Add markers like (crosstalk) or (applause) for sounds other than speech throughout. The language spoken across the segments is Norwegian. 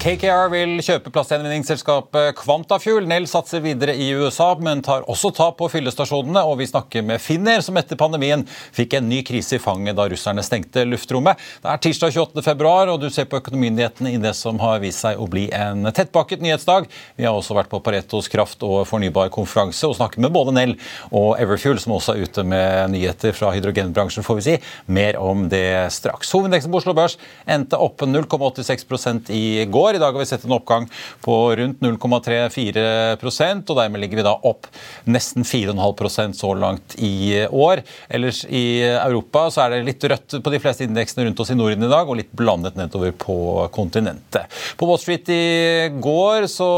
KKR vil kjøpe plastgjenvinningsselskapet Quantafuel. Nell satser videre i USA, men tar også tap på fyllestasjonene. Og vi snakker med Finner, som etter pandemien fikk en ny krise i fanget da russerne stengte luftrommet. Det er tirsdag 28. februar, og du ser på Økonominyhetene i det som har vist seg å bli en tettpakket nyhetsdag. Vi har også vært på Paretos kraft- og fornybarkonferanse og snakket med både Nell og Everfuel, som også er ute med nyheter fra hydrogenbransjen, får vi si. Mer om det straks. Hovedindeksen på Oslo Børs endte opp 0,86% i går. I dag har vi sett en oppgang på rundt 0,34% og dermed ligger vi da opp nesten 4,5% så langt i år. Ellers i Europa så er det litt rødt på de fleste indeksene rundt oss i Norden i dag, og litt blandet nedover på kontinentet. På Wall Street i går så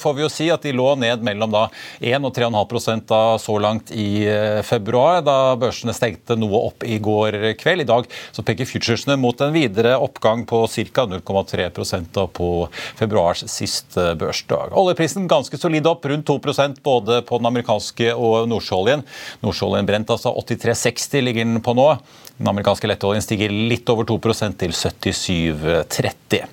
får vi jo si at de lå ned mellom da 1 og 3,5 da så langt i februar, da børsene stengte noe opp i går kveld. I dag så peker futuresene mot en videre oppgang på ca. 0,3 da på februars siste børsdag. Oljeprisen ganske solid opp, rundt 2% både på den amerikanske og nordsjøoljen. Nordsjøoljen brent altså 83,60 ligger den på nå. Den amerikanske lettoljen stiger litt over 2% til 77,30.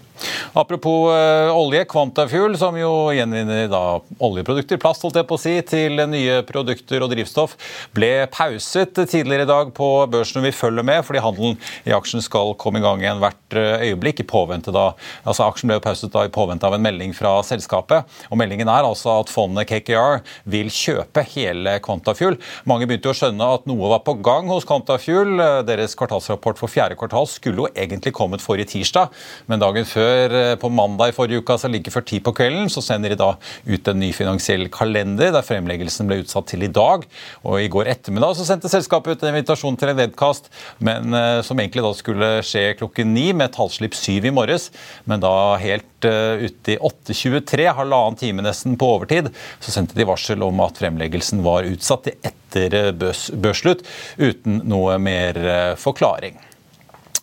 Apropos uh, olje, Quantafuel, som jo gjenvinner da oljeprodukter, plast holdt jeg på å si, til nye produkter og drivstoff, ble pauset tidligere i dag på børsen vi følger med, fordi handelen i aksjen skal komme i gang igjen hvert øyeblikk. i påvente da, altså Aksjen ble pauset da i påvente av en melding fra selskapet. og Meldingen er altså at fondet KKR vil kjøpe hele Quantafuel. Mange begynte jo å skjønne at noe var på gang hos Quantafuel. Deres kvartalsrapport for fjerde kvartal skulle jo egentlig kommet forrige tirsdag, men dagen før før eh, på mandag i forrige uke, altså like før ti på kvelden, så sender de da ut en ny finansiell kalender der fremleggelsen ble utsatt til i dag. Og i går ettermiddag så sendte selskapet ut en invitasjon til en vedkast, men eh, som egentlig da skulle skje klokken ni med tallslipp syv i morges, men da helt ute i 8.23, halvannen time nesten på overtid, så sendte de varsel om at fremleggelsen var utsatt til etter børsslutt, uten noe mer forklaring.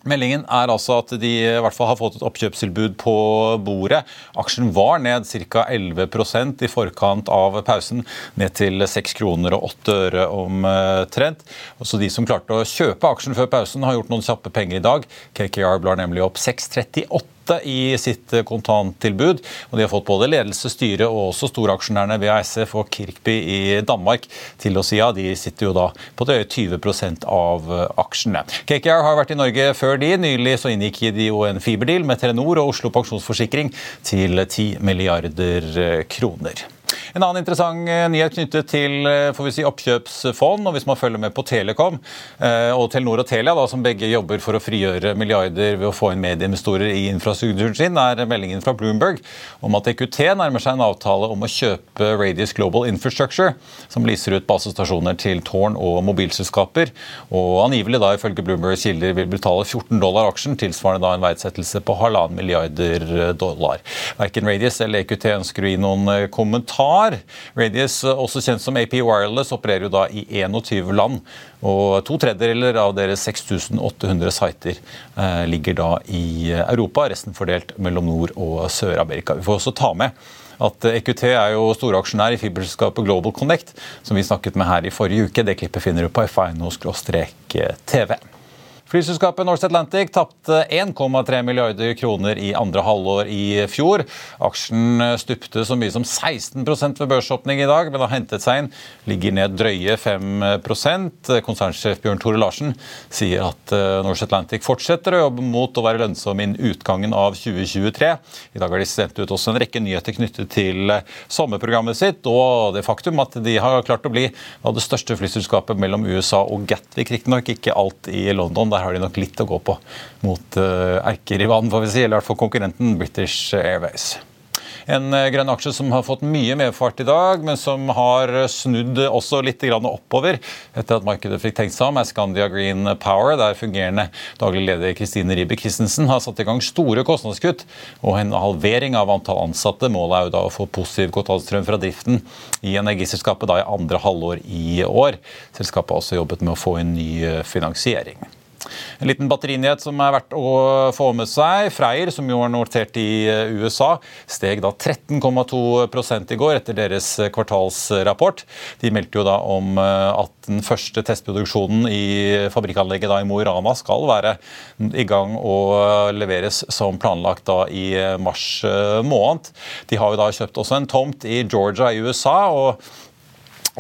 Meldingen er altså at de i hvert fall har fått et oppkjøpstilbud på bordet. Aksjen var ned ca. 11% i forkant av pausen, ned til 6 kroner og 8 øre omtrent. Også de som klarte å kjøpe aksjen før pausen, har gjort noen kjappe penger i dag. KKR blar nemlig opp 6,38 i sitt kontanttilbud. Og de har fått både ledelse, styre og også storaksjonærene VASF og Kirkby i Danmark til å si ja. De sitter jo da på drøye 20% av aksjene. KKR har vært i Norge før de. Nylig så inngikk de jo en fiberdeal med Telenor og Oslo Pensjonsforsikring til 10 milliarder kroner. En annen interessant eh, nyhet knyttet til eh, får vi si, oppkjøpsfond, og hvis man følger med på Telekom eh, og Telenor og Telia, da, som begge jobber for å frigjøre milliarder ved å få inn medieinvestorer i infrastrukturen sin, er meldingen fra Bloomberg om at EQT nærmer seg en avtale om å kjøpe Radius Global Infrastructure, som leaser ut basestasjoner til tårn- og mobilselskaper. Og angivelig, da, ifølge Bloombergs kilder, vil betale 14 dollar aksjen, tilsvarende da en verdsettelse på halvannen milliarder dollar. Verken Radius eller EQT ønsker å gi noen kommentar har. Radius, også kjent som AP Wireless, opererer jo da i 21 land. Og to tredjedeler av deres 6800 sider eh, ligger da i Europa, resten fordelt mellom Nord- og Sør-Amerika. Vi får også ta med at EQT er jo storaksjonær i fiberselskapet Global Connect, som vi snakket med her i forrige uke. Det klippet finner du på fino-tv. Flyselskapet Norse Atlantic tapte 1,3 milliarder kroner i andre halvår i fjor. Aksjen stupte så mye som 16 ved børsåpning i dag, men har hentet seg inn. Ligger ned drøye 5% Konsernsjef Bjørn Tore Larsen sier at Norse North Atlantic fortsetter å jobbe mot å være lønnsom innen utgangen av 2023. I dag har de sendt ut også en rekke nyheter knyttet til eh, sommerprogrammet sitt, og det faktum at de har klart å bli av det største flyselskapet mellom USA og Gatwick. Riktignok ikke alt i London der har de nok litt å gå på mot erkerivalen, vann, får vi si, eller i hvert fall konkurrenten British Airways. En eh, grønn aksje som har fått mye medfart i dag, men som har snudd også litt oppover etter at markedet fikk tenkt seg om, er Scandia Green Power, der fungerende daglig leder Kristine Ribe Christensen har satt i gang store kostnadskutt og en halvering av antall ansatte. Målet er jo da å få positiv kostnadsstrøm fra driften i energiselskapet da i andre halvår i år. Selskapet har også jobbet med å få en ny eh, finansiering. En liten batterinyhet som er verdt å få med seg. Freyr, som jo er notert i eh, USA, steg da 13,2 i går etter deres eh, kvartalsrapport. De meldte jo da om eh, at den første testproduksjonen i fabrikkanlegget da i Mo i Rana skal være i gang og leveres som planlagt da i mars måned. De har jo da kjøpt også en tomt i Georgia i USA. og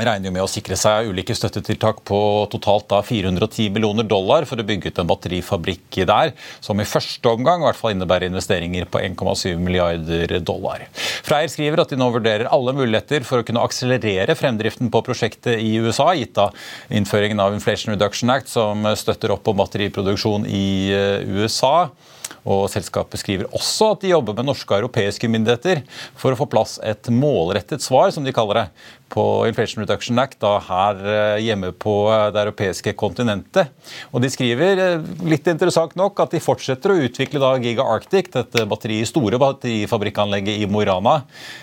regner jo med å sikre seg ulike støttetiltak på totalt da 410 millioner dollar for å bygge ut en batterifabrikk der, som i første omgang i hvert fall innebærer investeringer på 1,7 milliarder dollar. Freyr skriver at de nå vurderer alle muligheter for å kunne akselerere fremdriften på prosjektet i USA, gitt da innføringen av Inflation Reduction Act, som støtter opp om batteriproduksjon i eh, USA. Og Selskapet skriver også at de jobber med norske og europeiske myndigheter for å få plass et målrettet svar, som de kaller det, på Inflation Reduction Act da her eh, hjemme på eh, det europeiske kontinentet. Og De skriver eh, litt interessant nok at de fortsetter å utvikle da Giga Arctic, dette batteri, store batterifabrikkanlegget i Mo i Rana,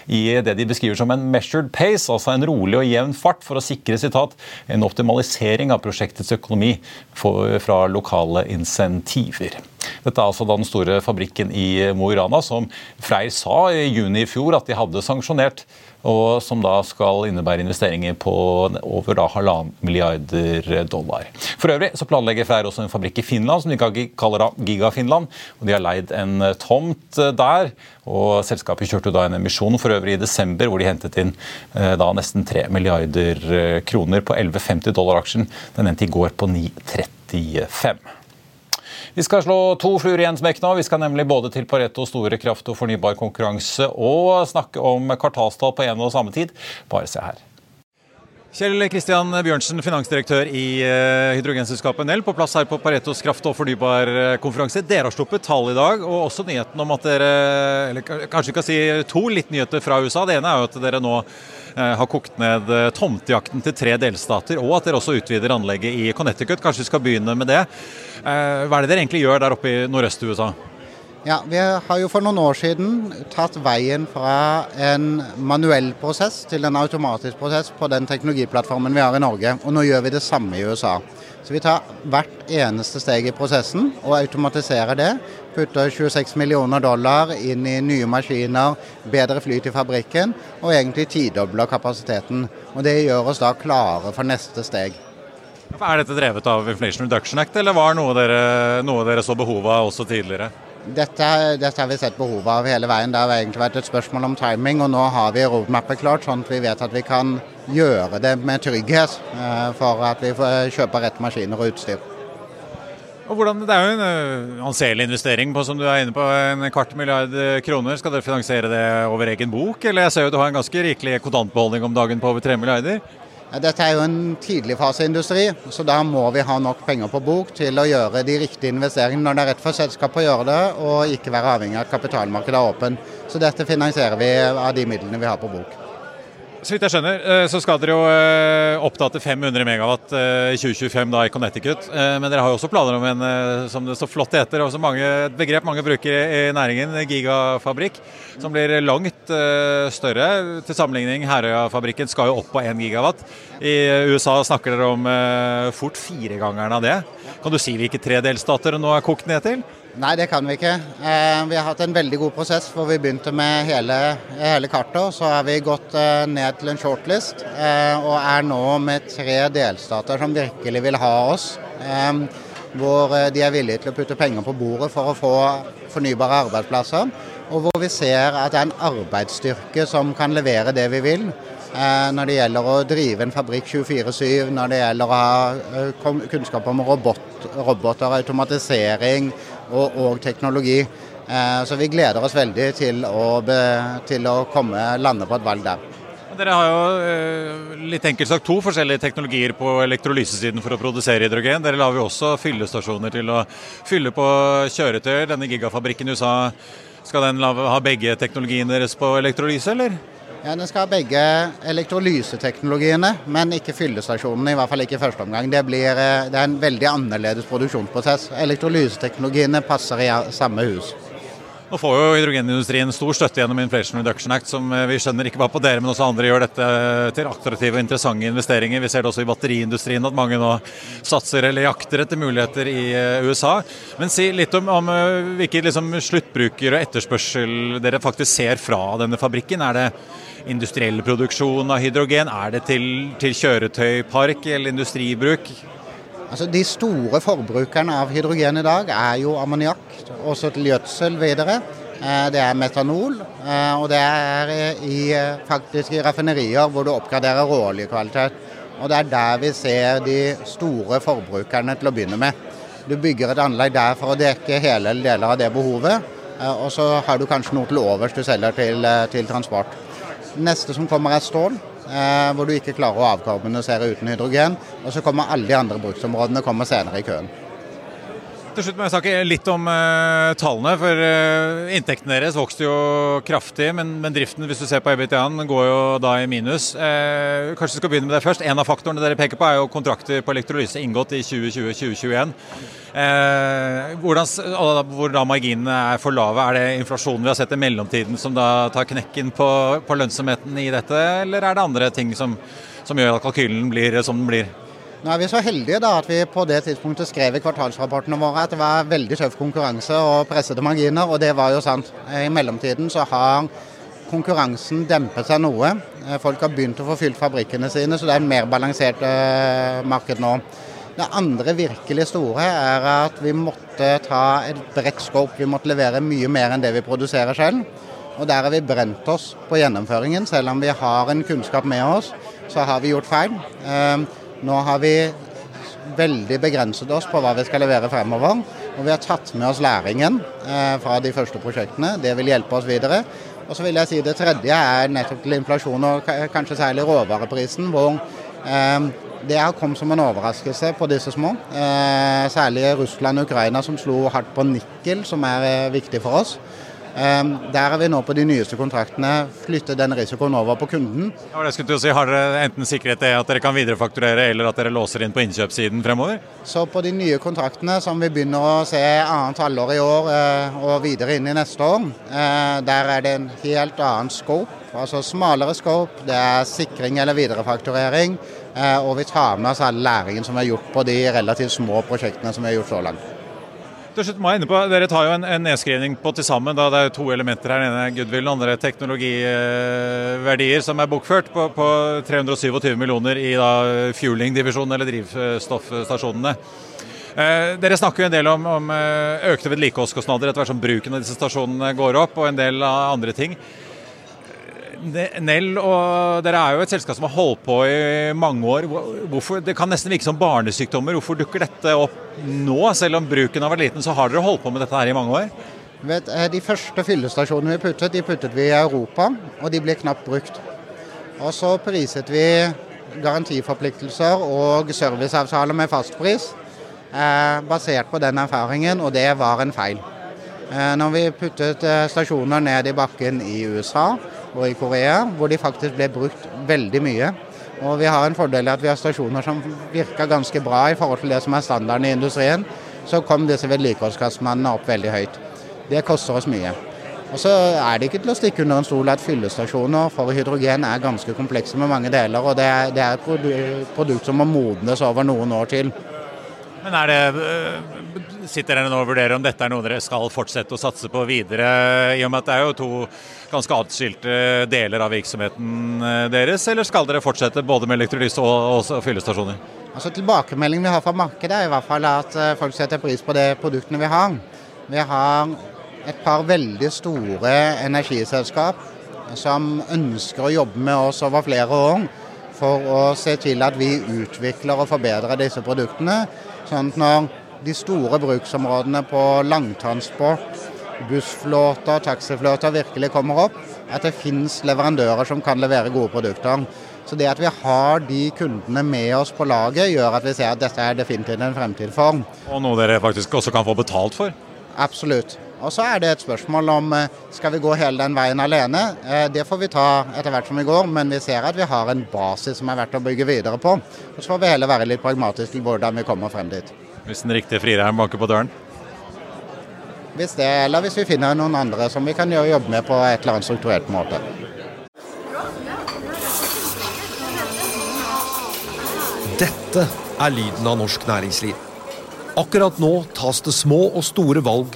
i det de beskriver som en measured pace, altså en rolig og jevn fart for å sikre sitat, en optimalisering av prosjektets økonomi for, fra lokale insentiver. Dette er altså den store fabrikken i Mo i Rana som Freyr sa i juni i fjor at de hadde sanksjonert og som da skal innebære investeringer på over halvannen milliarder dollar. For øvrig så planlegger Freyr også en fabrikk i Finland som de kaller Giga-Finland. og De har leid en tomt der. og Selskapet kjørte da en emisjon for øvrig i desember hvor de hentet inn eh, da nesten 3 milliarder eh, kroner på 11,50 dollar aksjen. Den endte i går på 9,35. Vi skal slå to fluer i en smekk nå. Vi skal nemlig både til Pareto store kraft- og fornybar konkurranse og snakke om kvartalstall på en og samme tid. Bare se her. Kjell Kristian Bjørnsen, finansdirektør i eh, hydrogenselskapet Nell, på plass her på Paretos kraft- og fornybarkonferanse. Dere har sluppet tall i dag, og også nyheten om at dere eller Kanskje vi kan si to litt nyheter fra USA. Det ene er jo at dere nå eh, har kokt ned eh, tomtejakten til tre delstater, og at dere også utvider anlegget i Connecticut. Kanskje vi skal begynne med det. Hva er det dere egentlig gjør der oppe i nordøst-USA? Ja, Vi har jo for noen år siden tatt veien fra en manuell prosess til en automatisk prosess på den teknologiplattformen vi har i Norge. Og nå gjør vi det samme i USA. Så vi tar hvert eneste steg i prosessen og automatiserer det. Putter 26 millioner dollar inn i nye maskiner, bedre flyt i fabrikken, og egentlig tidobler kapasiteten. Og Det gjør oss da klare for neste steg. Er dette drevet av Inflation Reduction Act, eller var noe dere, noe dere så behovet av også tidligere? Dette, dette, har vi sett behovet av hele veien. Det har egentlig vært et spørsmål om timing, og nå har vi roadmappet klart, sånn at vi vet at vi kan gjøre det med trygghet eh, for at vi får kjøpe rett maskiner og utstyr. Og hvordan, Det er jo en uh, anselig investering på som du er inne på, en kvart milliard kroner. Skal dere finansiere det over egen bok, eller jeg ser jo du har en ganske rikelig kontantbeholdning om dagen på over tre milliarder? Dette er jo en tidligfaseindustri, så da må vi ha nok penger på bok til å gjøre de riktige investeringene når det er rett for selskapet å gjøre det, og ikke være avhengig av at kapitalmarkedet er åpen. Så dette finansierer vi av de midlene vi har på bok. Så vidt jeg skjønner, eh, så skal dere jo eh, til 500 megawatt eh, i 2025 da i Connecticut. Men dere har jo også planer om en, som det så flott heter, også mange, et begrep mange bruker i næringen, gigafabrikk. Som blir langt større. Til sammenligning, Herøya-fabrikken skal jo opp på 1 gigawatt. I USA snakker dere om fort firegangeren av det. Kan du si hvilke tre delstater det nå er kokt ned til? Nei, det kan vi ikke. Eh, vi har hatt en veldig god prosess hvor vi begynte med hele, hele kartet. Så har vi gått eh, ned til en shortlist eh, og er nå med tre delstater som virkelig vil ha oss. hvor de er villige til å putte penger på bordet for å få fornybare arbeidsplasser. Og hvor vi ser at det er en arbeidsstyrke som kan levere det vi vil. Når det gjelder å drive en fabrikk 24-7, når det gjelder å ha kunnskap om robot, roboter, automatisering og, og teknologi. Så vi gleder oss veldig til å, til å komme, lande på et valg der. Dere har jo eh, litt enkelt sagt to forskjellige teknologier på elektrolysesiden for å produsere hydrogen. Dere lager jo også fyllestasjoner til å fylle på kjøretøy. Denne gigafabrikken i USA, skal den ha begge teknologiene deres på elektrolyse, eller? Ja, Den skal ha begge elektrolyseteknologiene, men ikke fyllestasjonene. I hvert fall ikke i første omgang. Det, blir, eh, det er en veldig annerledes produksjonsprosess. Elektrolyseteknologiene passer i samme hus. Nå får jo hydrogenindustrien stor støtte gjennom Inflation Reduction Act, som eh, vi skjønner ikke bare på dere, men også andre gjør dette til attraktive og interessante investeringer. Vi ser det også i batteriindustrien, at mange nå satser eller jakter etter muligheter i eh, USA. Men si litt om, om eh, hvilke liksom, sluttbruker og etterspørsel dere faktisk ser fra denne fabrikken. Er det industriell produksjon av hydrogen? Er det til, til kjøretøypark eller industribruk? Altså, de store forbrukerne av hydrogen i dag er jo ammoniakk, også til gjødsel videre. Eh, det er metanol, eh, og det er i, faktisk i raffinerier hvor du oppgraderer råoljekvalitet. Og det er der vi ser de store forbrukerne til å begynne med. Du bygger et anlegg der for å dekke hele eller deler av det behovet, eh, og så har du kanskje noe til overs du selger til, til transport. Neste som kommer er stål eh, hvor du ikke klarer å avkarbonisere uten hydrogen. Og så kommer alle de andre bruksområdene kommer senere i køen. Til slutt må jeg snakke litt om eh, tallene. for eh, Inntektene deres vokste jo kraftig, men, men, driften hvis du ser på EBITDA-en, går jo da i minus. Eh, kanskje vi skal begynne med det først. En av faktorene dere peker på er jo kontrakter på elektrolyse inngått i 2020-2021. Hvordan, hvor da marginene er for lave. Er det inflasjonen vi har sett i mellomtiden som da tar knekken på, på lønnsomheten i dette, eller er det andre ting som, som gjør at kalkylen blir som den blir? Nå er vi så heldige da at vi på det tidspunktet skrev i kvartalsrapportene våre at det var veldig tøff konkurranse og pressede marginer, og det var jo sant. I mellomtiden så har konkurransen dempet seg noe. Folk har begynt å få fylt fabrikkene sine, så det er et mer balansert uh, marked nå. Det andre virkelig store er at vi måtte ta et bredt scope. Vi måtte levere mye mer enn det vi produserer selv. Og der har vi brent oss på gjennomføringen. Selv om vi har en kunnskap med oss, så har vi gjort feil. Uh, nå har vi veldig begrenset oss på hva vi skal levere fremover. Og vi har tatt med oss læringen eh, fra de første prosjektene. Det vil hjelpe oss videre. Og så vil jeg si Det tredje er nettopp til inflasjon, og kanskje særlig råvareprisen. hvor eh, det har kommet som en overraskelse på disse små. Eh, særlig Russland og Ukraina som slo hardt på nikkel, som er eh, viktig for oss. Ehm, der har vi nå på de nyeste kontraktene flyttet den risikoen over på kunden. Ja, det skulle si. Har dere enten sikret det at dere kan viderefakturere, eller at dere låser inn på innkjøpssiden fremover? Så på de nye kontraktene som vi begynner å se annet halvår i år eh, og videre inn i neste år, eh, der er det en helt annen scope. Altså smalere scope, det er sikring eller viderefakturering. Eh, og vi tar med oss all læringen som er gjort på de relativt små prosjektene som vi har gjort så langt. Til slutt må jeg inne på, Dere tar jo en, en nedskrivning på til sammen. da Det er to elementer her. Den ene goodwill, den andre teknologiverdier som er bokført på, på 327 millioner i da fueling-divisjonen, eller drivstoffstasjonene. Eh, dere snakker jo en del om, om eh, økte vedlikeholdskostnader etter hvert som bruken av disse stasjonene går opp, og en del av andre ting. Nell, dere er jo et selskap som har holdt på i mange år. Hvorfor, det kan nesten virke som barnesykdommer. Hvorfor dukker dette opp nå? Selv om bruken har vært liten, så har dere holdt på med dette her i mange år? Vet, eh, de første fyllestasjonene vi puttet, de puttet vi i Europa, og de ble knapt brukt. Og så priset vi garantiforpliktelser og serviceavtaler med fastpris eh, basert på den erfaringen, og det var en feil. Eh, når vi puttet eh, stasjoner ned i bakken i USA, og i Korea, hvor de faktisk ble brukt veldig mye. Og vi har en fordel i at vi har stasjoner som virker ganske bra i forhold til det som er standarden i industrien. Så kom disse vedlikeholdskassemannene opp veldig høyt. Det koster oss mye. Og så er det ikke til å stikke under en stol at fyllestasjoner for hydrogen er ganske komplekse med mange deler, og det er, det er et produkt som må modnes over noen år til. Men er det, øh, Sitter dere nå og vurderer om dette er noe dere skal fortsette å satse på videre, i og med at det er jo to ganske atskilte deler av virksomheten øh, deres, eller skal dere fortsette både med elektrolyse og, og fyllestasjoner? Altså Tilbakemeldingen vi har fra markedet er i hvert fall at eh, folk setter pris på de produktene vi har. Vi har et par veldig store energiselskap som ønsker å jobbe med oss over flere år for å se til at vi utvikler og forbedrer disse produktene. Sånn at når de store bruksområdene på langtransport, bussflåter, taxiflåter virkelig kommer opp, at det finnes leverandører som kan levere gode produkter. Så det at vi har de kundene med oss på laget, gjør at vi ser at dette er definitivt en fremtid for. Og noe dere faktisk også kan få betalt for? Absolutt. Og så er det et spørsmål om eh, skal vi gå hele den veien alene. Eh, det får vi ta etter hvert som vi går, men vi ser at vi har en basis som er verdt å bygge videre på. Og så får vi heller være litt pragmatiske til hvordan vi kommer frem dit. Hvis den riktige frieren banker på døren? Hvis det, eller hvis vi finner noen andre som vi kan jobbe med på et eller annet strukturert måte. Dette er lyden av norsk næringsliv. Akkurat nå tas det små og store valg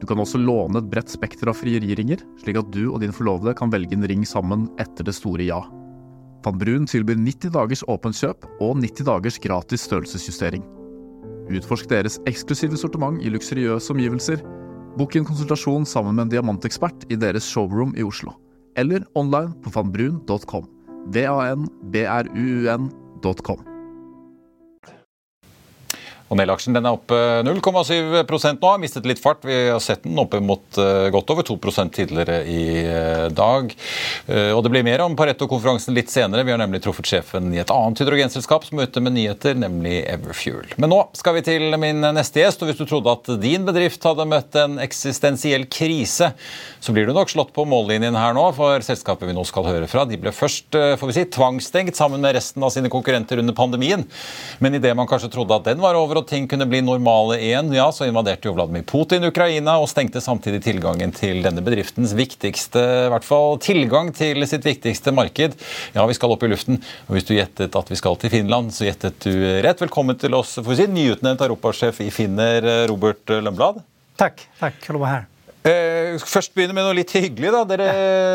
Du kan også låne et bredt spekter av frieriringer, slik at du og din forlovede kan velge en ring sammen etter det store ja. Van Brun tilbyr 90 dagers åpent kjøp og 90 dagers gratis størrelsesjustering. Utforsk deres eksklusive sortiment i luksuriøse omgivelser. Bok en konsultasjon sammen med en diamantekspert i deres showroom i Oslo. Eller online på vanbrun.com. V-a-n-b-r-u-u-n.com. Og Nel-aksjen er oppe 0,7 nå, har mistet litt fart. Vi har sett den oppe mot uh, godt over 2 tidligere i uh, dag. Uh, og Det blir mer om Pareto-konferansen litt senere. Vi har nemlig truffet sjefen i et annet hydrogenselskap som er ute med nyheter, nemlig Everfuel. Men nå skal vi til min neste gjest. og Hvis du trodde at din bedrift hadde møtt en eksistensiell krise, så blir du nok slått på mållinjen her nå, for selskapet vi nå skal høre fra, de ble først får vi si, tvangstengt sammen med resten av sine konkurrenter under pandemien. Men idet man kanskje trodde at den var over ting kunne bli normale igjen, ja, så invaderte jo Vladimir Putin Ukraina og stengte samtidig tilgangen til denne bedriftens viktigste i hvert fall tilgang til sitt viktigste marked. Ja, vi skal opp i luften. Og hvis du gjettet at vi skal til Finland, så gjettet du rett. Velkommen til oss, får vi si, nyutnevnt europasjef i Finner, Robert Lønblad. Takk. Takk for å være her. Eh, først begynne med noe litt hyggelig. da. Dere,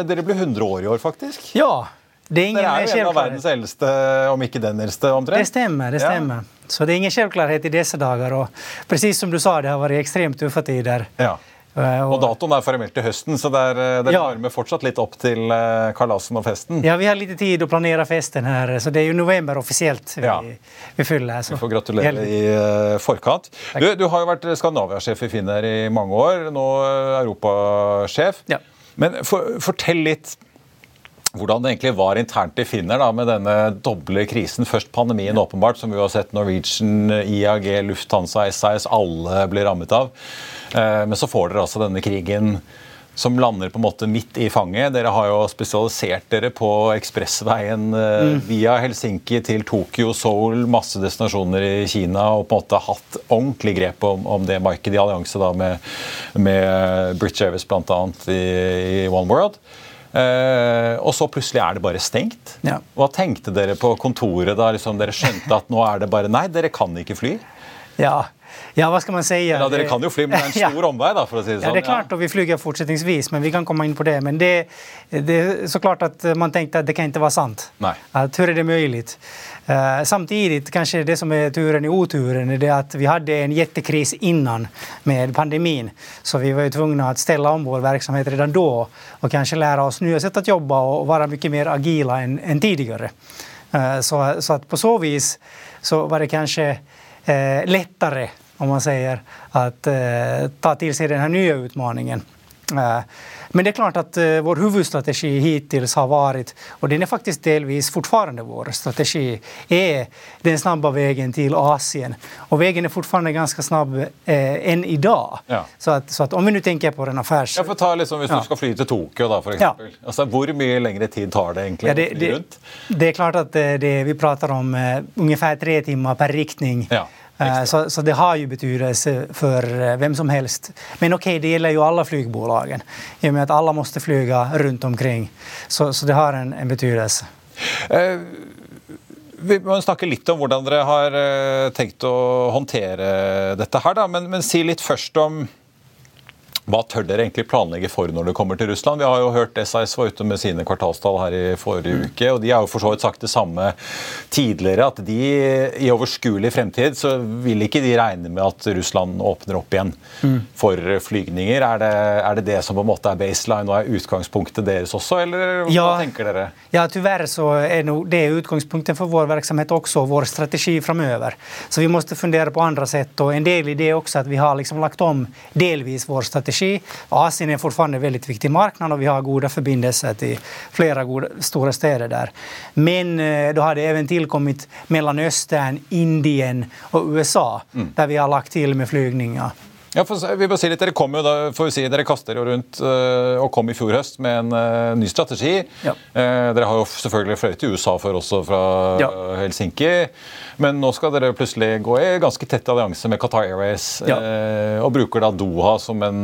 dere ble 100 år i år, faktisk. Ja, det er Dere er jo en av verdens eldste, om ikke den eldste, omtrent. Det stemmer. det stemmer. Ja. Så det er ingen selvklarhet i disse dager. Og precis som du sa, det har vært ekstremt tøffe tider. Ja. Eh, og, og datoen er formelt til høsten, så det eh, ja. varmer fortsatt litt opp til uh, kalasen og festen. Ja, vi har litt tid å planere festen her, så det er jo november offisielt vi, ja. vi fyller. Så. Vi får gratulere i forkant. Du, du, har jo vært Skandinavia-sjef i Finner i mange år, nå europasjef. Ja. Men for, fortell litt hvordan det egentlig var internt i Finner da, med denne doble krisen. Først pandemien, åpenbart, som vi har sett Norwegian, IAG, Lufthansa, SAS, alle blir rammet av. Eh, men så får dere altså denne krigen som lander på en måte midt i fanget. Dere har jo spesialisert dere på ekspressveien eh, mm. via Helsinki til Tokyo, Seoul, masse destinasjoner i Kina, og på en måte hatt ordentlig grep om, om det markedet i allianse da med, med British Airways bl.a. I, i One World. Uh, og så plutselig er det bare stengt. Ja. Hva tenkte dere på kontoret da liksom dere skjønte at nå er det bare Nei, dere kan ikke fly? Ja, ja hva skal man si? Ja, dere kan jo fly, men det er en (laughs) stor ja. omvei. da, for å si det sånn. Ja, det er klart, og vi flyger fortsetningsvis, men vi kan komme inn på det. Men det, det er så klart at man tenkte at det kan ikke være sant. Nei. At, hur er det mulig? Uh, samtidigt kanske det som är turen i oturen är att vi hade en jättekris innan med pandemin. Så vi var ju tvungna att ställa om vår verksamhet redan då och kanske lära oss nya sätt att jobba och vara mycket mer agila än, än tidigare. Uh, så, så, att på så vis så var det kanske uh, lättare, om man säger, att ta till sig den här nya utmaningen. Men det är klart att eh, vår huvudstrategi hittills har varit, och den är faktiskt delvis fortfarande vår strategi, är den snabba vägen till Asien. Och vägen är fortfarande ganska snabb eh, än idag. Ja. Så, att, så att om vi nu tänker på den affärs... Ja, for ta liksom, Ja. du skal fly til Tokyo, da, for eksempel. Altså, hvor mye lengre tid tar det egentlig Ja, det, det, det är klart att eh, det, vi pratar om eh, ungefär tre timmar per riktning. Ja, så, så det har jo betydelse for hvem som helst. Men ok, det gjelder jo alle flygbolagen. I og med at alle måtte fly rundt omkring. Så, så det har en, en betydelse. Eh, vi må snakke litt om hvordan dere har eh, tenkt å håndtere dette her, da. Men, men si litt først om hva tør dere egentlig planlegge for når det kommer til Russland? Vi har jo hørt SAS var ute med sine kvartalstall her i forrige uke, og de har jo for så vidt sagt det samme tidligere, at de i overskuelig fremtid så vil ikke de regne med at Russland åpner opp igjen for flygninger. Er det, er det det som på en måte er baseline og er utgangspunktet deres også, eller hva Ja. tenker dere? Ja, tyvärr så er det utgangspunktet for vår verksamhet også, vår strategi framover. Så vi måste fundere på andre sett, og en del i det også at vi har liksom lagt om delvis vår strategi. Asien är fortfarande en väldigt viktig marknad och vi har goda förbindelser till flera goda, stora städer där. Men eh, då har det även tillkommit Mellanöstern, Indien och USA där vi har lagt till med flygningar. Ja, for, vi bare si litt, Dere kom jo da, får vi si, dere kaster jo rundt eh, og kom i fjor høst med en uh, ny strategi. Ja. Uh, dere har jo selvfølgelig fløyet til USA før også, fra Ja. Helsinki. Men nå skal dere plutselig gå i ganske tett allianse med Qatar Airways. Ja. Uh, og bruker da Doha som en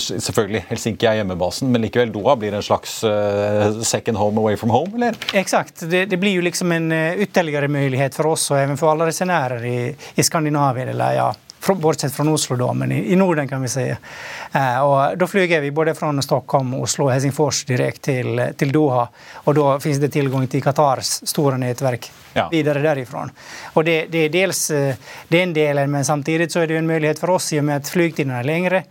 Selvfølgelig, Helsinki er hjemmebasen, men likevel Doha blir en slags second home away from home, eller? Exakt, det, det blir jo liksom en eh, mulighet for oss og even for alle resenærer i, i Skandinavien, eller ja, bortsett från Oslo då, men i, Norden kan vi säga. Eh, och då flyger vi både från Stockholm, Oslo och Helsingfors direkt till, till Doha. Och då finns det tillgång till Qatars stora nätverk Ja. vidare därifrån. Och det, det är dels eh, den delen, men samtidigt så är det en möjlighet för oss i och med att flygtiderna är längre.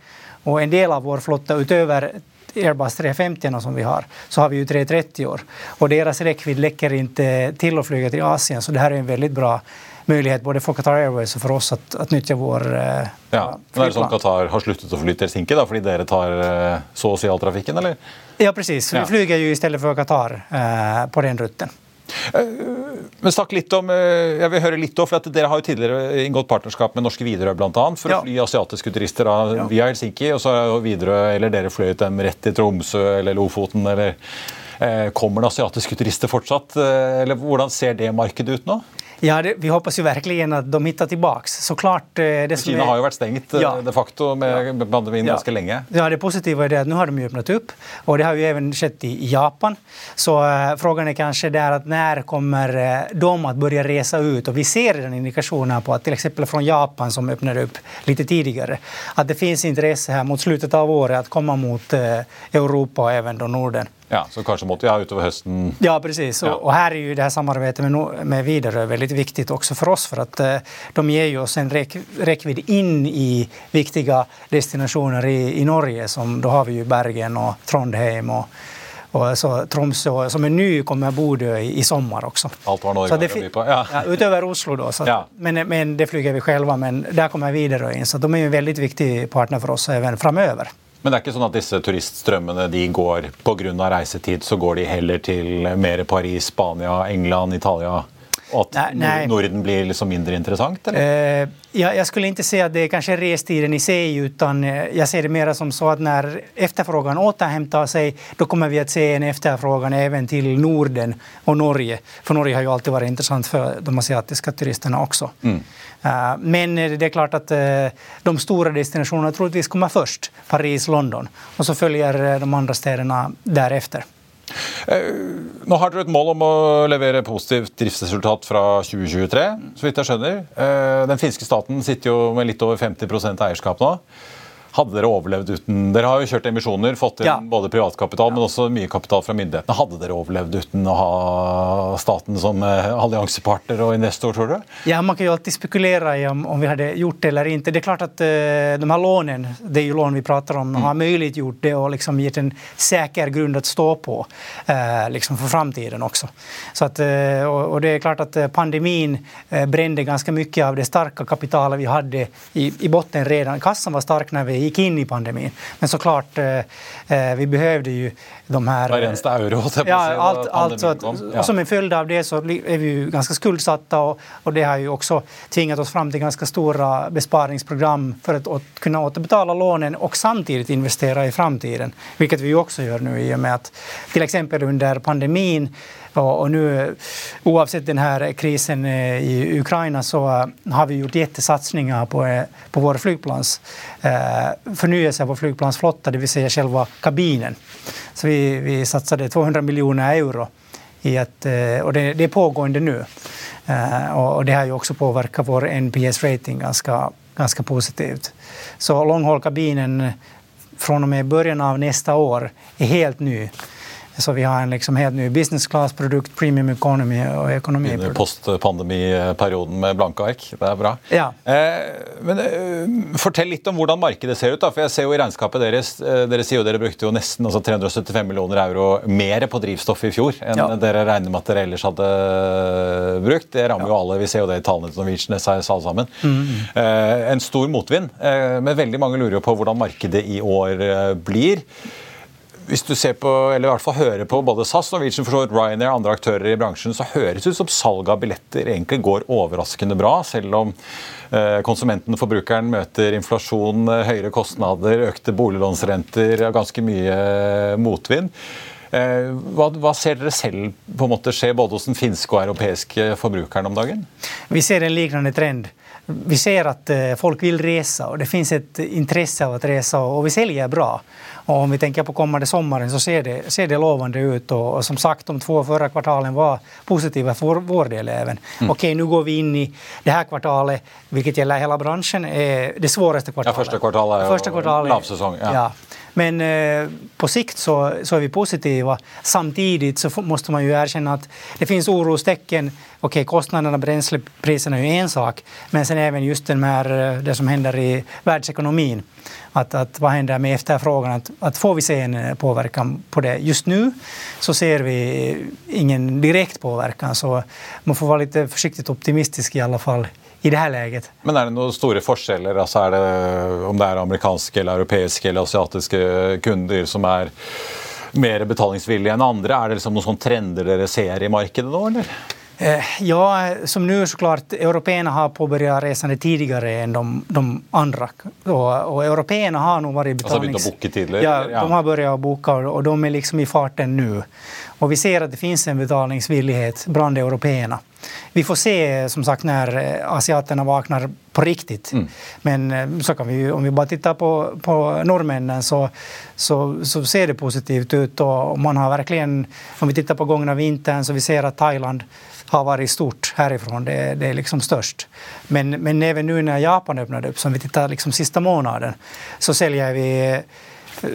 Och en del av vår flotta utöver Airbus 350 som vi har, så har vi ju 330 år. Och deras räckvidd läcker inte till att flyga till Asien, så det här är en väldigt bra möjlighet både for Qatar Airways og for oss at, at nytte vår eh, Ja, men er det sånn at Qatar har sluttet å fly til Helsinki da, fordi dere tar eh, så å si all trafikken, eller? Ja, precis. Ja. Vi flyger i stedet for Qatar eh, på den rutten. Men snakk litt om, eh, jeg vil høre litt om, for at Dere har jo tidligere inngått partnerskap med norske Widerøe annet, for Ja. å fly asiatiske turister da, via Helsinki. og så har Widerøe eller dere fløyet dem rett til Tromsø eller Lofoten. eller eh, Kommer det asiatiske turister fortsatt? eh, Eller Hvordan ser det markedet ut nå? Ja, det, vi hoppas ju verkligen att de hittar tillbaks. Såklart eh, det som Kina har jo vært stengt eh, Ja. de facto med pandemien Ja. ganske lenge. Ja, det positive er at nå har de åpnet opp, og och det har jo også skjedd i Japan. Så spørsmålet frågan er kanskje der at når kommer de å begynne å reise ut? Og vi ser den indikasjonen på at f.eks. fra från Japan som öppnade opp litt tidligere, at det finnes interesse her mot slutet av året å komme mot uh, Europa og även Norden. Ja, Så kanskje måtte ja, ha utover høsten Ja, precis. Ja. og, her er jo det her samarbeidet med, No- med Widerøe veldig viktig også for oss For at uh, de gir jo oss en rek, rekkevidde inn i viktige destinationer i, i Norge. Som, Da har vi jo Bergen og Trondheim og og så Tromsø som er ny kommer Bodø i, i sommer også. Alt var Norge det by på. Ja. Ja, Utover Oslo da. Så Ja. men, men det flyger vi selv, men der kommer Widerøe inn. Så de er jo en veldig viktig partner for oss även framöver. Men det er ikke sånn at disse turiststrømmene de går pga. reisetid, så går de heller til mer Paris, Spania, England, Italia? Og at Nei, nei. Norden blir liksom mindre interessant? Eller? Eh, jag, jag skulle inte säga att det är kanske restiden i sig, utan jeg jag ser det mer som så att när efterfrågan återhämtar sig, då kommer vi att se en efterfrågan även till Norden och Norge. För Norge har ju alltid varit intressant för de asiatiska turisterna också. Uh, men eh, det är klart att uh, de stora destinationerna troligtvis kommer först, Paris, London, och så följer eh, de andra städerna därefter. Nå har dere et mål om å levere positivt driftsresultat fra 2023, så vidt jeg skjønner. Eh, Den finske staten sitter jo med litt over 50% eierskap nå. Hadde dere overlevd uten Dere har jo kjørt emisjoner, fått inn Ja. både privatkapital, men også mye kapital fra myndighetene. Hadde dere overlevd uten å ha staten som eh, alliansepartner og investor, tror du? Ja, man kan jo alltid spekulere i om, om vi hadde gjort det eller ikke. Det er klart at uh, de her lånen, det er jo lån vi prater om, har muliggjort det og liksom gitt en sikker grunn å stå på uh, liksom for framtiden også. Eh, och, och det er klart at pandemien pandemin brände ganska mycket av det sterke kapitalet vi hadde i, i botten redan. Kassen var stark når vi gick in i pandemin. Men såklart, eh, eh vi behövde ju de här... Varenda euro, ja, allt, allt, att, ja. som en följd av det så är vi ju ganska skuldsatta och, och det har ju också tvingat oss fram till ganska stora besparingsprogram för att kunne kunna återbetala lånen och samtidigt investera i framtiden. Vilket vi också gör nu i och med att till exempel under pandemin och, nu, oavsett den här krisen eh, i Ukraina så eh, har vi gjort jättesatsningar på, eh, på vår flygplans förnyelse av flygplansflotta, det vill säga själva kabinen. Så vi, vi satsade 200 miljoner euro i att, och det, det är pågående nu. Och det har ju också påverkat vår NPS-rating ganska, ganska positivt. Så långhållkabinen från och med början av nästa år är helt ny. Så vi har en liksom helt ny business class-produkt, premium economy og ekonomi. Postpandemiperioden med blanke ark. Det er bra. Ja. Eh, men eh, Fortell litt om hvordan markedet ser ut. da, for jeg ser jo i regnskapet deres, eh, Dere sier jo dere brukte jo nesten altså 375 millioner euro mer på drivstoff i fjor enn ja. dere regner med at dere ellers hadde brukt. Det rammer ja. jo alle. Vi ser jo det i tallene til Norwegian SAS alle sammen. Mm. Eh, en stor motvind. Eh, men veldig mange lurer jo på hvordan markedet i år eh, blir hvis du ser på, eller i hvert fall hører på både SAS, Norwegian, for Ryanair og andre aktører i bransjen, så høres det ut som salget av billetter egentlig går overraskende bra, selv om konsumenten konsumenten, forbrukeren, møter inflasjon, eh, høyere kostnader, økte boliglånsrenter og ganske mye eh, motvind. Hva, hva, ser dere selv på en måte skje både hos den finske og europeiske forbrukeren om dagen? Vi ser en liknande trend. Vi ser at folk vil reise, og det finnes et interesse av å reise, og vi selger bra. Och om vi tänker på kommande sommaren så ser det, ser det lovande ut och, och som sagt de två förra kvartalen var positiva för vår del även. Mm. Okej, nu går vi in i det här kvartalet, vilket gäller hela branschen, är det svåraste kvartalet. Ja, första kvartalet er första kvartalet, lavsäsong. Ja. ja. Men eh, på sikt så, så är vi positiva. Samtidigt så måste man ju erkänna att det finns orostecken. Okej, kostnaderna, bränslepriserna är ju en sak, men sen även just den här, eh, det som händer i världsekonomin. Att, att vad händer med efterfrågan? Att, att får vi se en eh, påverkan på det? Just nu så ser vi ingen direkt påverkan, så man får vara lite försiktigt optimistisk i alla fall i det här läget. Men är det några stora skillnader? Alltså är det, om det är amerikanska, eller europeiska eller asiatiska kunder som är mer betalingsvillige enn andre? Er det liksom sånne trender dere ser i markedet nå, Eller? Eh, ja, som nu såklart, européerna har påbörjat resande tidigare än de, de andra. Och, och européerna har nog varit betalnings... Alltså boka tidigare? Ja, ja, de har börjat boka och de är liksom i farten nu. Och vi ser att det finns en betalningsvillighet bland européerna. Vi får se som sagt när eh, asiaterna vaknar på riktigt. Mm. Men eh, så kan vi, om vi bara tittar på, på norrmännen så, så, så ser det positivt ut. Och man har verkligen, om vi tittar på gångna vintern så vi ser att Thailand har varit stort härifrån. Det, det är liksom störst. Men, men även nu när Japan öppnade upp, som vi tittar liksom sista månaden, så säljer vi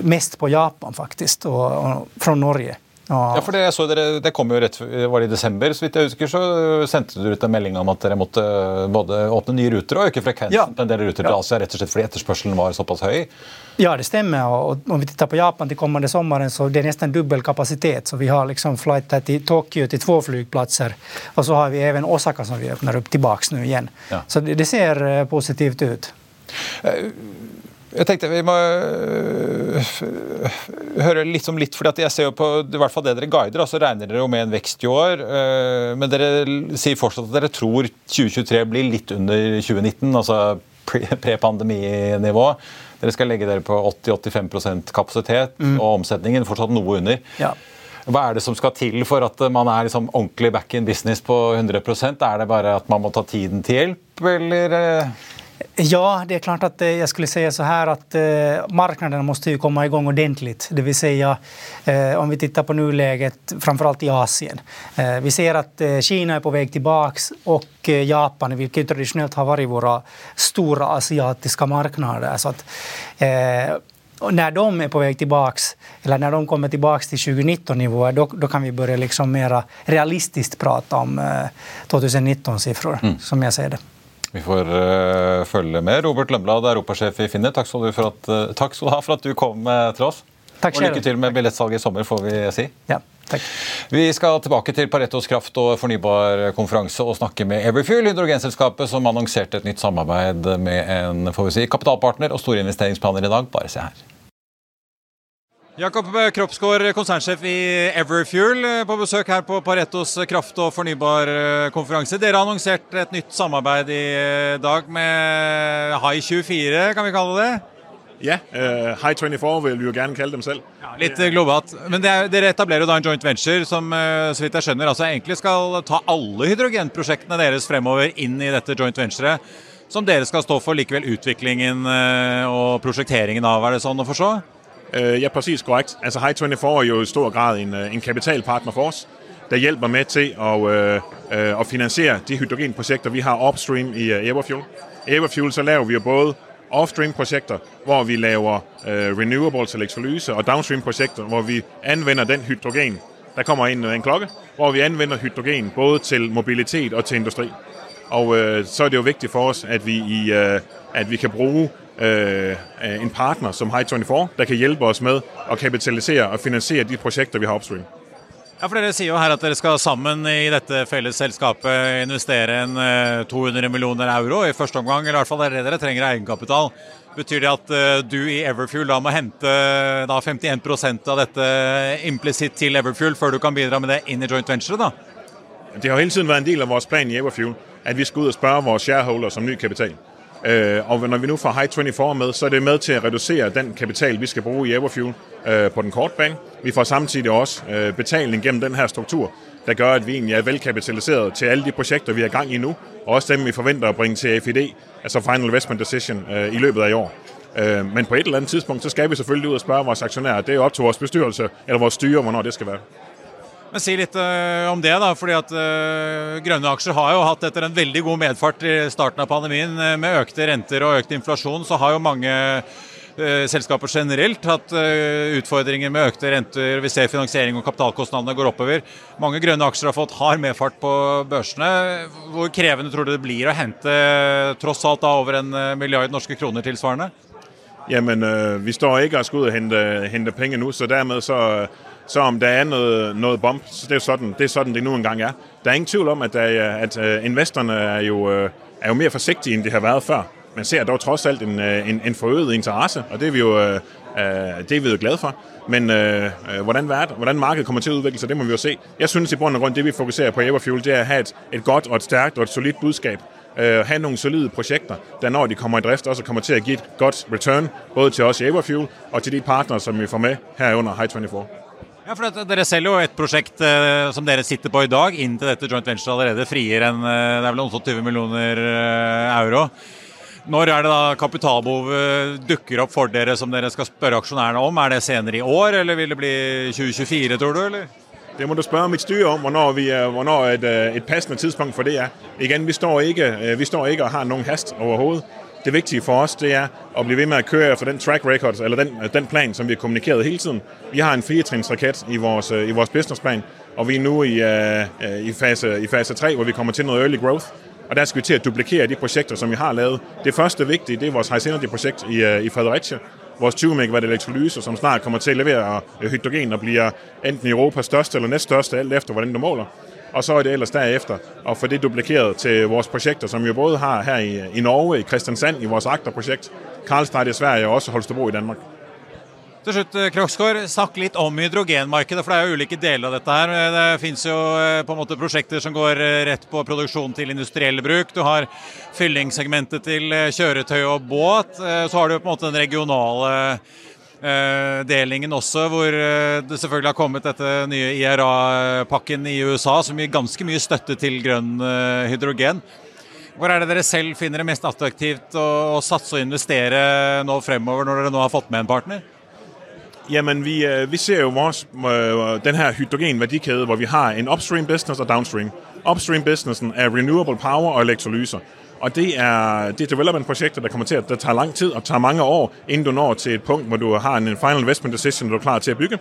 mest på Japan faktiskt, och, och från Norge. Ja, for det, så dere, det kom jo rett var det i desember, så vidt jeg husker, så sendte du ut en melding om at dere måtte både åpne nye ruter og øke frekvensen ja. på en del ruter til. Asia, rett og slett fordi etterspørselen var såpass høy? Ja, det stemmer. Og om vi tittar på Japan til kommende sommeren, så det er nesten dubbel kapasitet. Så vi har liksom flight til Tokyo til to flygplatser Og så har vi even Osaka som vi åpner opp tilbake nå igjen. Ja. Så det, det, ser eh, positivt ut. Uh, jeg tenkte Vi må øh, høre litt om litt, fordi jeg ser jo på i hvert fall det dere guider, så regner dere jo med en vekst i år. Øh, men dere sier fortsatt at dere tror 2023 blir litt under 2019, altså pre-pandeminivå. Dere skal legge dere på 80-85 kapasitet, mm. og omsetningen fortsatt noe under. Ja. Hva er det som skal til for at man er liksom ordentlig back in business på 100% Er det bare at man må ta tiden til hjelp, eller? Ja, det är klart att jeg jag skulle säga så här att eh, marknaderna måste ju komma igång ordentligt. Det vill säga eh, om vi tittar på nuläget, framförallt i Asien. Eh, vi ser att eh, Kina är på väg tillbaks och eh, Japan, vilket traditionellt har varit våra stora asiatiska marknader. Så att, när de är på väg tillbaks, eller när de kommer tillbaks till 2019-nivåer, då, då, kan vi börja liksom mera realistiskt prata om 2019-siffror, mm. som jag ser det. Vi får uh, følge med. Robert Lømblad, europasjef i Finner, takk skal, at, uh, takk skal, du ha for at du kom uh, til oss. Takk og lykke til med billettsalget i sommer, får vi si. Ja. Takk. Vi skal tilbake til Paretos kraft- og fornybarkonferanse og snakke med Everfuel, hydrogenselskapet som annonserte et nytt samarbeid med en får vi si, kapitalpartner og store investeringsplaner i dag. Bare se her. Jakob Kroppsgaard, konsernsjef i Everfuel, på besøk her på Paretos kraft- og fornybarkonferanse. Dere har annonsert et nytt samarbeid i dag med High24, kan vi kalle det? Ja, uh, High24 vil vi jo gjerne kalle dem selv. Ja, litt globalt. Men er, dere etablerer jo da en joint venture som så vidt jeg skjønner, altså egentlig skal ta alle hydrogenprosjektene deres fremover inn i dette joint venturet. Som dere skal stå for likevel utviklingen og prosjekteringen av, er det sånn å forstå? Uh, ja, præcis korrekt. Altså High24 er jo i stor grad en, en kapitalpartner for oss, der hjelper med til å, øh, uh, å finansiere de hydrogenprojekter, vi har upstream i Everfuel. Everfuel så laver vi jo både offstream-projekter, hvor vi laver øh, renewables elektrolyse, og downstream-projekter, hvor vi anvender den hydrogen. Der kommer ind en klokke, hvor vi anvender hydrogen både til mobilitet og til industri. Og øh, så er det jo viktig for oss at vi, i, øh, at vi kan bruke øh, en partner som High24, der kan hjelpe oss med å kapitalisere og finansiere de prosjekter vi har upstream. Ja, for Dere sier jo her at dere skal sammen i dette felles selskapet investere en 200 millioner euro i første omgang. eller i hvert fall det er det dere trenger egenkapital. Betyr det at du i Everfuel da må hente da 51% av dette implisitt til Everfuel før du kan bidra med det inn i joint venture? da? Det har hele tiden vært en del av vår plan i Everfuel at vi skal ut og spørre våre shareholders om ny kapital. Uh, og når vi nå får High24 med, så er det med til å redusere den kapital vi skal bruke i Everfuel uh, på den korte bane. Vi får samtidig også uh, betaling gjennom denne struktur, der gjør at vi egentlig er velkapitaliseret til alle de prosjekter vi er i gang i nå, og også dem vi forventer å bringe til FID, altså Final Investment Decision, i løpet av i år. Men på et eller annet tidspunkt så skal vi selvfølgelig ut og spørre våre aksjonærer. Det er opp til vår bestyrelse eller vores styre hvornår det skal være. Men Si litt uh, om det, da. fordi at uh, Grønne aksjer har jo hatt etter en veldig god medfart i starten av pandemien. Uh, med økte renter og økt inflasjon, så har jo mange selskaper generelt hatt utfordringer med økte renter. Vi ser finansiering og kapitalkostnadene går oppover. Mange grønne aksjer har fått hard medfart på børsene. Hvor krevende tror du det blir å hente tross alt da over en milliard norske kroner tilsvarende? Jamen, vi står ikke og skal ut og hente, hente penger nå, så dermed så så om det er noget, noget bomb, så det er, sådan, det er sådan, det nu engang er. Der er ingen tvivl om, at, at investorerne er jo, er jo mere forsigtige, end det har været før. Man ser dog trods alt en, en, en forøget interesse, og det er vi jo, det er vi jo glade for. Men øh, hvordan, hvordan markedet kommer til at udvikle sig, det må vi jo se. Jeg synes i bund og grund, det vi fokuserer på i Everfuel, det er at have et, et godt og et stærkt og et solidt budskab. Øh, have nogle solide projekter, der når de kommer i drift, også kommer til at give et godt return, både til os i Everfuel og til de partnere, som vi får med herunder High24. Ja, for Dere selger jo et prosjekt eh, som dere sitter på i dag, inn til dette joint venture allerede. Frier en det er vel 28 millioner euro. Når er det da kapitalbehovet dukker opp for dere som dere skal spørre aksjonærene om? Er det senere i år, eller vil det bli 2024, tror du? eller? Det må du spørre mitt styre om, hvornår, vi, hvornår et, et passende tidspunkt for det er. Igen, vi står ikke, vi står ikke og har noen hast overhodet. Det vigtige for oss det er å bli ved med å køre for den track record, eller den, den, plan som vi har kommunikert hele tiden. Vi har en firetrinnsrakett i vores, i vores businessplan, og vi er nå i, i, fase, i fase 3, hvor vi kommer til noe early growth. Og Der skal vi til å duplikere de prosjekter som vi har lavet. Det første viktige det er vores High Energy-prosjekt i, i Fredericia. Vores 20 MW elektrolyse, som snart kommer til å levere hydrogen og blir enten Europas største eller nest største, alt efter hvordan du måler. Og så er det ellers derefter å få det duplikeret til vores prosjekter, som vi både har her i, i Norge, i Kristiansand, i vores Akta-prosjekt, Karlstad i Sverige og også Holstebro i Danmark. Til slutt, Kroksgaard, snakk litt om hydrogenmarkedet, for det er jo ulike deler av dette her. Det finnes jo på en måte prosjekter som går rett på produksjon til industriell bruk. Du har fyllingssegmentet til kjøretøy og båt. Så har du på en måte den regionale delingen også, hvor det selvfølgelig har kommet dette nye IRA-pakken i USA, som gir ganske mye støtte til grønn hydrogen. Hvor er det dere selv finner det mest attraktivt å, satse og investere nå fremover, når dere nå har fått med en partner? Jamen, vi, vi ser jo vores, den her hydrogenværdikæde, hvor vi har en upstream business og downstream. Upstream businessen er renewable power og elektrolyser. Og det er, det er development-prosjekter, der kommer til at det tager lang tid og tager mange år, inden du når til et punkt, hvor du har en final investment decision, du er klar til at bygge.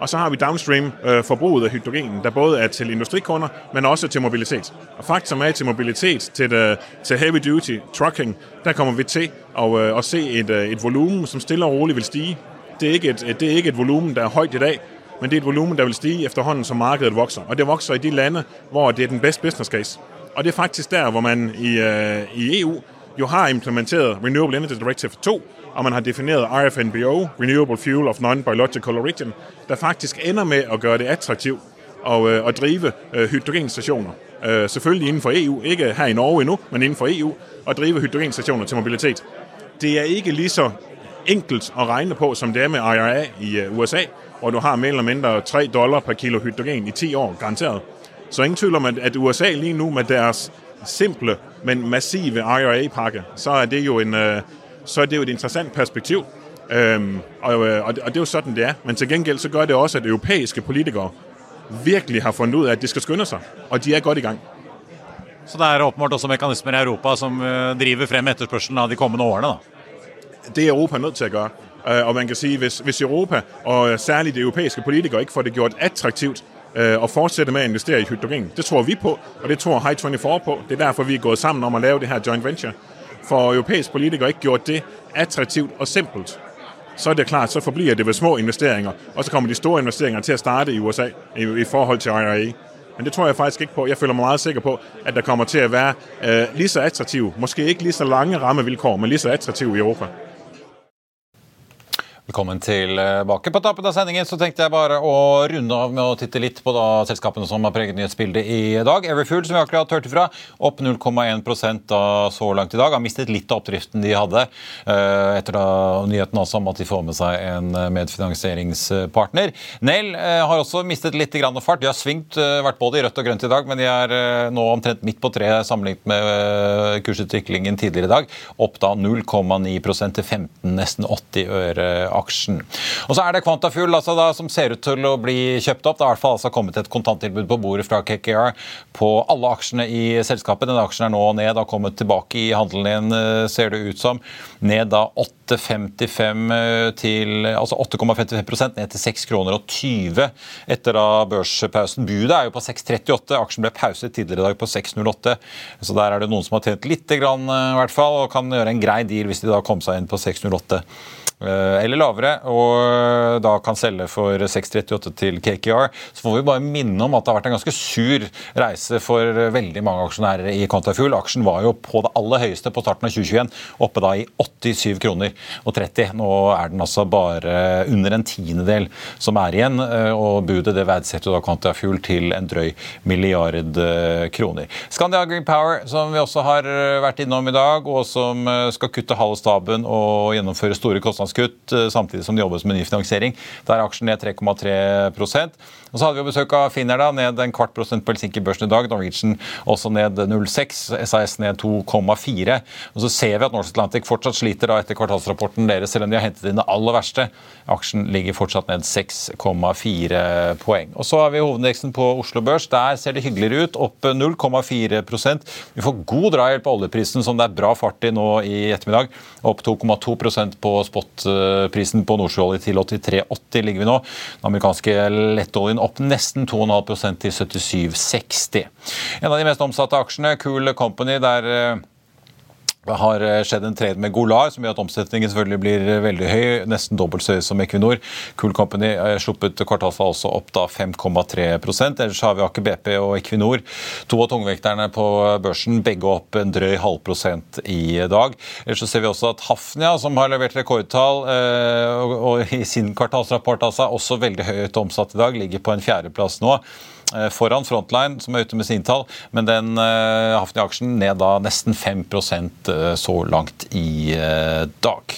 Og så har vi downstream-forbruget af hydrogen, der både er til industrikunder, men også til mobilitet. Og faktum er til mobilitet, til, det, til heavy duty trucking, der kommer vi til at, at se et, et volumen, som stille og roligt vil stige. Det er ikke et, det er ikke et volumen, der er højt i dag, men det er et volumen der vil stige efterhånden som markedet vokser. Og det vokser i de lande hvor det er den beste business case. Og det er faktisk der hvor man i, øh, i EU jo har implementeret Renewable Energy Directive 2, og man har defineret RFNBO, Renewable Fuel of Non-Biological Origin, der faktisk ender med at gøre det attraktivt at, øh, at drive øh, hydrogenstationer. Øh, selvfølgelig inden for EU, ikke her i Norge endnu, men inden for EU, at drive hydrogenstationer til mobilitet. Det er ikke lige så enkelt at regne på, som det er med IRA i USA, hvor du har mere eller mindre 3 dollar per kilo hydrogen i 10 år, garanteret. Så ingen tvivl om, at USA lige nu med deres simple, men massive IRA-pakke, så er det jo en, så er det jo et interessant perspektiv. Øhm, og, og, det, og det er jo sådan, det er. Men til gengæld så gør det også, at europæiske politikere virkelig har funnet ut at de skal skynde seg, og de er godt i gang. Så det er åpenbart også mekanismer i Europa som øh, driver frem etterspørselen av de kommende årene? da? Det er Europa nødt til å gjøre. Øh, og man kan si, hvis, hvis Europa, og særlig de europæiske politikere, ikke får det gjort attraktivt øh, at fortsette med å investere i hydrogen, det tror vi på, og det tror High24 på. Det er derfor vi er gået sammen om å lave det her joint venture. For europæiske politikere ikke gjort det attraktivt og simpelt så er det klart, så forbliver det ved små investeringer. Og så kommer de store investeringer til å starte i USA i, i forhold til IRA. Men det tror jeg faktisk ikke på. Jeg føler meg meget sikker på, at det kommer til å være øh, lige så attraktiv, måske ikke lige så lange rammevilkår, men lige så attraktiv i Europa. Velkommen tilbake. På tappen av sendingen så tenkte jeg bare å runde av med å titte litt på da selskapene som har preget nyhetsbildet i dag. Everfuel, som vi akkurat hørte fra, opp 0,1% da så langt i dag. Har mistet litt av oppdriften de hadde eh, etter da nyheten også om at de får med seg en eh, medfinansieringspartner. Nell eh, har også mistet litt grann fart. De har svingt, vært både i rødt og grønt i dag, men de er nå omtrent midt på treet sammenlignet med kursutviklingen tidligere i dag. Opp da 0,9% til 15, nesten 80 øre aksjen. Og så er det Quantafuel altså da, som ser ut til å bli kjøpt opp. Det har i hvert fall altså kommet et kontanttilbud på bordet fra KKR på alle aksjene i selskapet. Denne aksjen er nå ned, har kommet tilbake i handelen igjen, eh, ser det ut som. Ned da 8,55 eh, til altså 8,55% ned til 6 kroner og 20 etter da børspausen. Budet er jo på 6,38. Aksjen ble pauset tidligere i dag på 6,08. Så der er det noen som har tjent lite grann, eh, i hvert fall, og kan gjøre en grei deal hvis de da kom seg inn på 6,08. Eh, eller lavere, og da kan selge for 6,38 til KKR. Så får vi bare minne om at det har vært en ganske sur reise for veldig mange aksjonærer i Quantafuel. Aksjen var jo på det aller høyeste på starten av 2021, oppe da i 87 kroner og 30. Nå er den altså bare under en tiendedel som er igjen, eh, og budet det verdsetter da Quantafuel til en drøy milliard eh, kroner. Scandia Green Power, som vi også har vært innom i dag, og som skal kutte halve staben og gjennomføre store kostnader kostnadskutt eh, samtidig som det jobbes med ny finansiering. Der er aksjen ned 3,3 og Så hadde vi besøk av Finner, da, ned en kvart prosent på Helsinki-børsen i dag. Norwegian også ned 0,6, SAS ned 2,4. Og Så ser vi at Norse Atlantic fortsatt sliter da etter kvartalsrapporten deres, selv om de har hentet inn det aller verste. Aksjen ligger fortsatt ned 6,4 poeng. Og Så har vi hovedindeksen på Oslo Børs. Der ser det hyggeligere ut, opp 0,4% Vi får god drahjelp av oljeprisen, som det er bra fart i nå i ettermiddag. Opp 2,2% på spot spotprisen på nordsjøolje til 83,80 ligger vi nå. Den amerikanske lettoljen opp nesten 2,5% til 77,60. En av de mest omsatte aksjene, Cool Company, der eh, har eh, skjedd en trade med Golar, som gjør at omsetningen selvfølgelig blir eh, veldig høy. Nesten dobbelt så høy som Equinor. Cool Company har sluppet kvartalsfall også opp da 5,3% Ellers har vi Aker BP og Equinor. To av tungvekterne på børsen, begge opp en drøy halvprosent i dag. Ellers så ser vi også at Hafnia, som har levert rekordtall eh, og i sin kvartalsrapport altså, også veldig høyt omsatt i dag, ligger på en fjerdeplass nå. Eh, foran Frontline, som er ute med sine tall, men den uh, Hafnia-aksjen ned da nesten 5 uh, så langt i dag.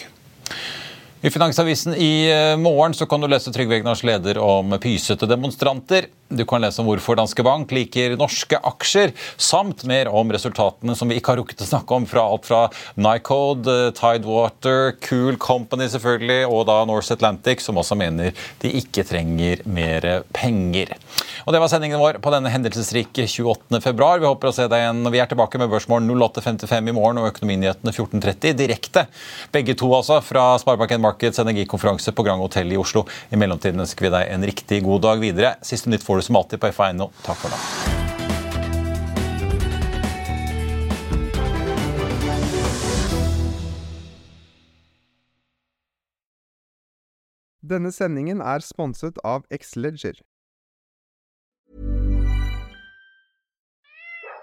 I Finansavisen i morgen så kan du lese Trygve Egnars leder om pysete demonstranter. Du kan lese om hvorfor Danske Bank liker norske aksjer, samt mer om resultatene som vi ikke har rukket å snakke om, fra alt fra Nycode, Tidewater, Cool Company selvfølgelig, og da Norse Atlantic, som også mener de ikke trenger mer penger. Og Det var sendingen vår på denne hendelsesrike 28. februar. Vi håper å se deg igjen vi er tilbake med Børsmorgen 08.55 i morgen og Økonominyhetene 14.30 direkte. Begge to altså fra Sparebanken Markets energikonferanse på Grand Hotell i Oslo. I mellomtiden ønsker vi deg en riktig god dag videre. Siste nytt får du som alltid på FA1 Takk for nå.